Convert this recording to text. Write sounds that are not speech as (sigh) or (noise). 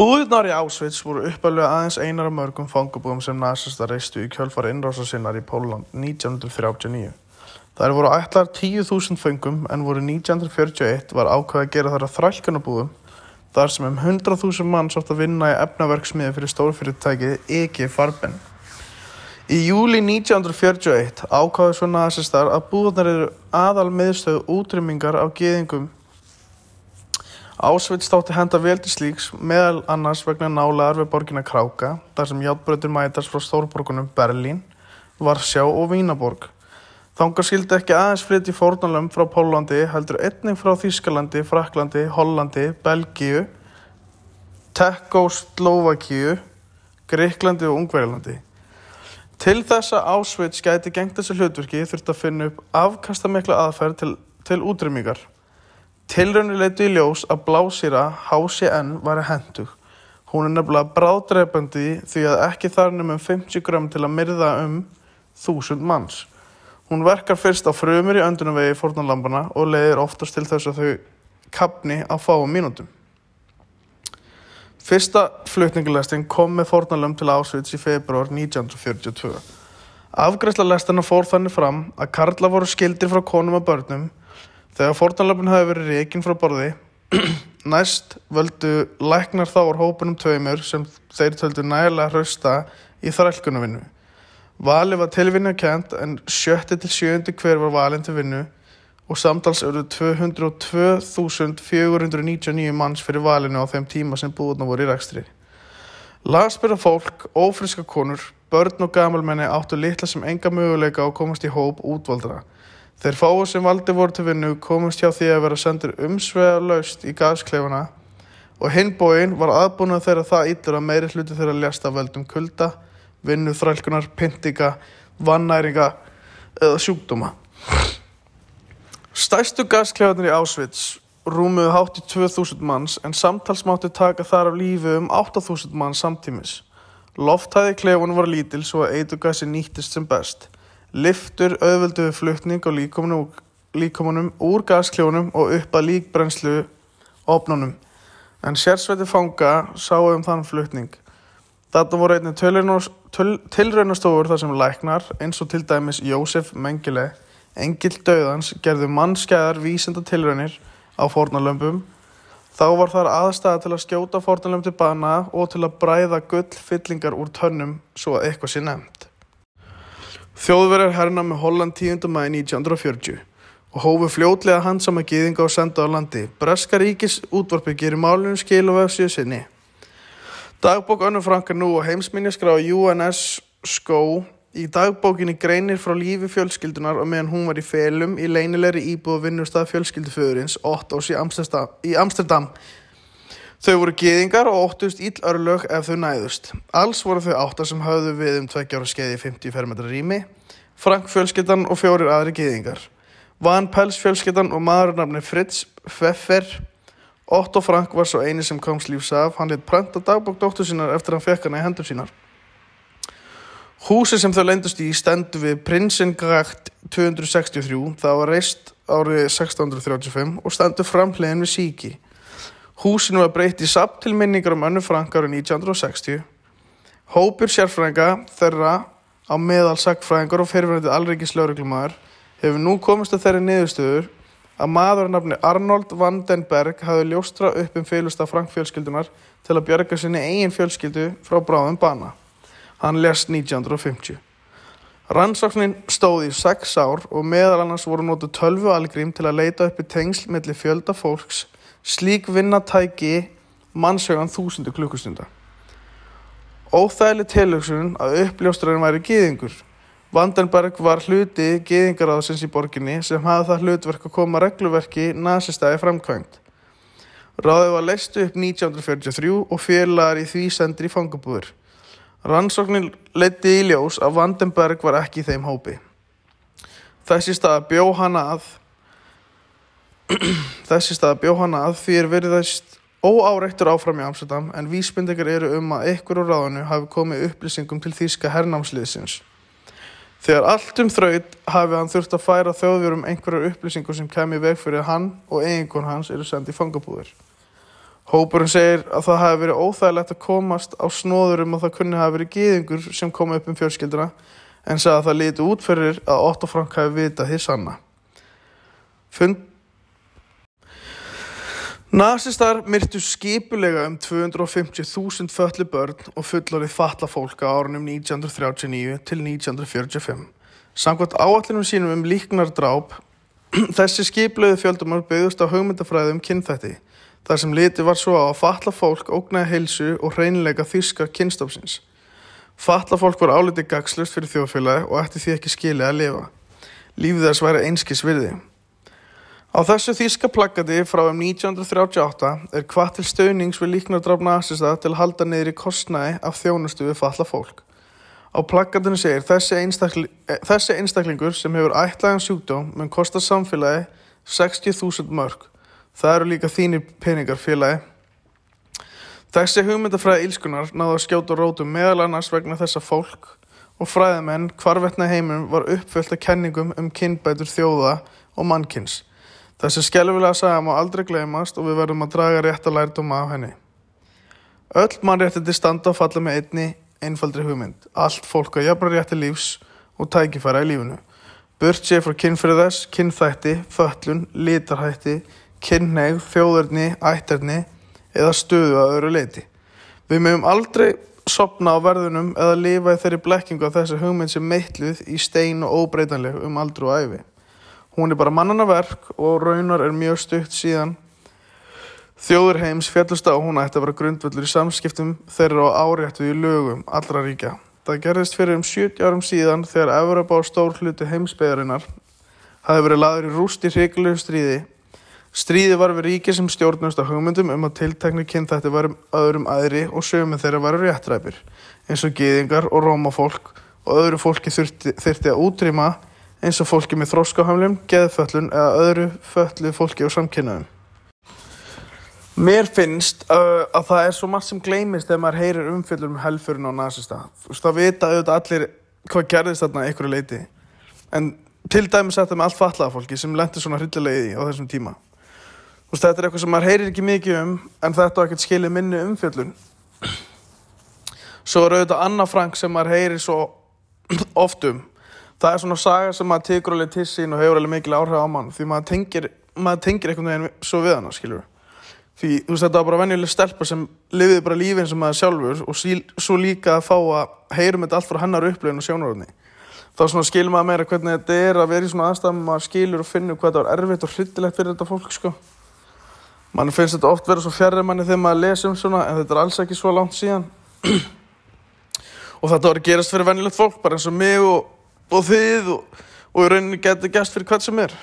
Búðirnar í Auschwitz voru uppalega aðeins einar af mörgum fangabúðum sem nasista reistu í kjölfar innrásasinnar í Póland 1939. Þær voru ætlar 10.000 föngum en voru 1941 var ákveð að gera þar að þrælkunabúðum þar sem um 100.000 mann sátt að vinna í efnaverksmiði fyrir stórfyrirtækið EG Farben. Í júli 1941 ákvaðu svo nasistar að búðarnar eru aðal miðstöðu útrymmingar á geðingum. Ásveit státti henda vel til slíks meðal annars vegna nálaðar við borgina Kráka þar sem játbröður mætast frá stórborgunum Berlín, Varsjá og Vínaborg. Þangar skildi ekki aðeins flytti fórnalömm frá Pólandi heldur einning frá Þýskalandi, Fraklandi, Hollandi, Belgíu, Tekkóslóvakíu, Greiklandi og Ungverjalandi. Til þess að Auschwitz gæti gengt þessu hlutverki þurfti að finna upp afkastamikla aðferð til, til útrymmingar. Tilraunir leitu í ljós að blásýra HCN var hendug. Hún er nefnilega bráðdreipandi því að ekki þarnum um 50 gram til að myrða um 1000 manns. Hún verkar fyrst á frumur í öndunumvegi fórnarlampana og leiðir oftast til þess að þau kapni á fáum mínútum. Fyrsta flutningalestin kom með fórnarlömm til Auschwitz í februar 1942. Afgræsla lestina fór þannig fram að karla voru skildir frá konum og börnum þegar fórnarlöfun hafi verið reygin frá borði. (clears throat) Næst völdu læknar þá úr hópunum tveimur sem þeir töldu nægilega hrausta í þrælkunarvinnu. Vali var tilvinna kent en sjötti til sjöndi hver var valin til vinnu og samtals eru 202.499 manns fyrir valinu á þeim tíma sem búðna voru í rekstri. Lagsbyrða fólk, ófriska konur, börn og gamalmenni áttu litla sem enga möguleika á að komast í hóp útvaldra. Þeir fáu sem valdi voru til vinnu komast hjá því að vera sendur umsvega laust í gasklefana og hinbóin var aðbúinað þeirra það íllur að meiri hluti þeirra ljasta veldum kulda, vinnu, þrælkunar, pyntinga, vannæringa eða sjúkdóma. Stærstu gasklefarnir í Auschwitz rúmuðu hátt í 2000 manns en samtals mátti taka þar af lífi um 8000 manns samtímis. Lofthæði klefunum var lítil svo að eitugasi nýttist sem best. Liftur auðvölduðu flutning á líkomunum úr gasklefunum og upp að líkbrennslu opnunum. En sérsveiti fanga sáu um þann flutning. Þetta voru einnig tilraunastofur þar sem læknar eins og til dæmis Jósef Mengele Engil döðans gerðu mannskæðar vísenda tilraunir á fórnalömpum. Þá var þar aðstæða til að skjóta fórnalömp til bana og til að bræða gull fyllingar úr tönnum svo að eitthvað sé nefnt. Þjóðverjar herna með Holland 10. mæði 1940 og hófu fljótlega hansama gýðinga og senda á landi. Breska ríkis útvarpi gerir málunum skil og vefsíðu sinni. Dagbók Önnu Frankar nú og heimsminnisgra á UNS Skó Í dagbókinni greinir frá lífi fjölskyldunar og meðan hún var í felum í leynilegri íbúð vinnustaf fjölskylduföðurins Ottós í Amsterdam, í Amsterdam. Þau voru geðingar og óttust íll örlög ef þau næðust. Alls voru þau áttar sem hafðu við um tveggjára skeiði 50 fermetra rými, Frank fjölskyldan og fjórir aðri geðingar. Van Pels fjölskyldan og maðurnafni Fritz Pfeffer. Otto Frank var svo eini sem komst lífs af. Hann lit prenta dagbók dóttur sínar eftir hann fekk hana í hendur sínar. Húsið sem þau lendust í stendu við Prinsengrakt 263, það var reist árið 1635 og stendu framhliðin við síki. Húsinu var breytt í sapt til minningar um önnu Frank árið 1960. Hópur sérfrænga þeirra á meðal sagfræðingar og fyrirverðandi alreikis lögreglumæður hefur nú komist að þeirri niðurstöður að maðurnafni Arnold Vandenberg hafi ljóstra upp um félust af Frank fjölskyldunar til að björga sinni eigin fjölskyldu frá bráðum bana. Hann lest 1950. Rannsóknin stóð í sex ár og meðal annars voru nótu tölvu algrím til að leita uppi tengsl mellir fjölda fólks, slík vinnatæki mannsögan þúsundu klukkustunda. Óþægileg tilöksun að uppljóstrarinn væri gýðingur. Vandenberg var hluti gýðingaráðsins í borginni sem hafði það hlutverk að koma regluverki nazistæði framkvæmt. Ráðið var leistu upp 1943 og félagar í því sendir í fangabúður. Rannsóknin leiti í ljós að Vandenberg var ekki í þeim hópi. Þessi stað bjó hana að þessi stað bjó hana að því er veriðast óáreittur áfram í Amsterdam en vísbyndegar eru um að ykkur úr ráðinu hafi komið upplýsingum til þýska hernámsliðsins. Þegar allt um þraut hafi hann þurft að færa þjóðvjörum einhverjar upplýsingum sem kemi veg fyrir hann og eiginkon hans eru sendið í fangabúður. Hópurinn segir að það hafi verið óþægilegt að komast á snóður um að það kunni hafi verið gýðingur sem kom upp um fjölskylduna en sagði að það líti út fyrir að Otto Frank hafi vitað því sanna. Fund Nasistar myrtu skipulega um 250.000 föllu börn og fullorið fatla fólk á árunum 1939 til 1945. Samkvæmt áallinum sínum um líknar dráp, (clears throat) þessi skipulegu fjöldumar byggðust á hugmyndafræðum kynþætti, þar sem liti var svo á að fatla fólk ógnaði heilsu og hreinleika þýska kynstofsins. Fatla fólk var álitið gagslust fyrir þjóðfélagi og ætti því ekki skilið að lifa. Lífið þess væri einskis virði. Á þessu þýska plaggati frá um 1938 er hvað til stöðnings við líknardraf nazista til að halda niður í kostnæði af þjónustu við falla fólk. Á plaggatinu segir þessi, einstakli, þessi einstaklingur sem hefur ætlaðan sjúkdóm mun kosta samfélagi 60.000 mörg. Það eru líka þínir peningar félagi. Þessi hugmyndafræði ílskunar náðu að skjóta rótum meðal annars vegna þessa fólk og fræðamenn hvarvetna heimum var uppfyllt af kenningum um kynbætur þjóða og mannkynns. Þessi skelvilega saga má aldrei gleymast og við verðum að draga rétta lærdóma af henni. Öll mannréttindi standa og falla með einni einfaldri hugmynd. Allt fólk á jafnra rétti lífs og tækifæra í lífinu. Burt sér frá kynfriðess, kynþætti, föllun, litarhætti, kynneigð, þjóðurni, ætterni eða stöðu að öru leiti. Við mögum aldrei sopna á verðunum eða lifa í þeirri blekkingu af þessi hugmynd sem meitluð í stein og óbreytanleg um aldru og æfi. Hún er bara mannana verk og raunar er mjög stutt síðan þjóður heims fjallust á hún ætti að vera grundvöldur í samskiptum þeirra á áréttu í lögum allra ríkja. Það gerðist fyrir um 70 árum síðan þegar Evropa á stór hluti heimsbegarinnar hafi verið laður í rúst í hriglegu stríði. Stríði var við ríki sem stjórnust á hugmyndum um að tiltekni kynnt þetta var öðrum aðri og sögum þeirra varu réttræpir eins og geðingar og rómafólk og öðru fólki þurfti, þurfti að útrýma eins og fólki með þróskahamlum, geðföllun eða öðru föllu fólki og samkynnaðum. Mér finnst uh, að það er svo margt sem gleymist þegar maður heyrir umfyllur um helfurinn á nazista. Þú veist, það vita auðvitað allir hvað gerðist þarna einhverju leiti. En til dæmis þetta með allt fallaða fólki sem lendir svona hryllilega í á þessum tíma. Þú veist, þetta er eitthvað sem maður heyrir ekki mikið um, en þetta á ekkert skilið minni umfyllun. Svo er auðvitað Anna Frank sem maður heyrir svo oft um það er svona saga sem maður tekur alveg til sín og hefur alveg mikil áhrif á mann því maður tengir, maður tengir einhvern veginn svo við hana, skiljur því þú veist þetta var bara venjuleg stelpa sem lifiði bara lífið eins og maður sjálfur og sí, svo líka að fá að heyrum þetta allt frá hennar upplöfin og sjónaröðni þá svona skilur maður meira hvernig þetta er að vera í svona aðstæðum maður skilur og finnur hvað þetta var erfitt og hryttilegt fyrir þetta fólk sko. Mann finnst þetta oft vera svo fjarrir manni þegar maður lesa um svona en þetta er alls ekki svo langt síðan. (clears throat) Og þetta var að gerast fyrir venjulegt fólk bara eins og mig og og þið og, og í rauninni getur gæst fyrir hvert sem er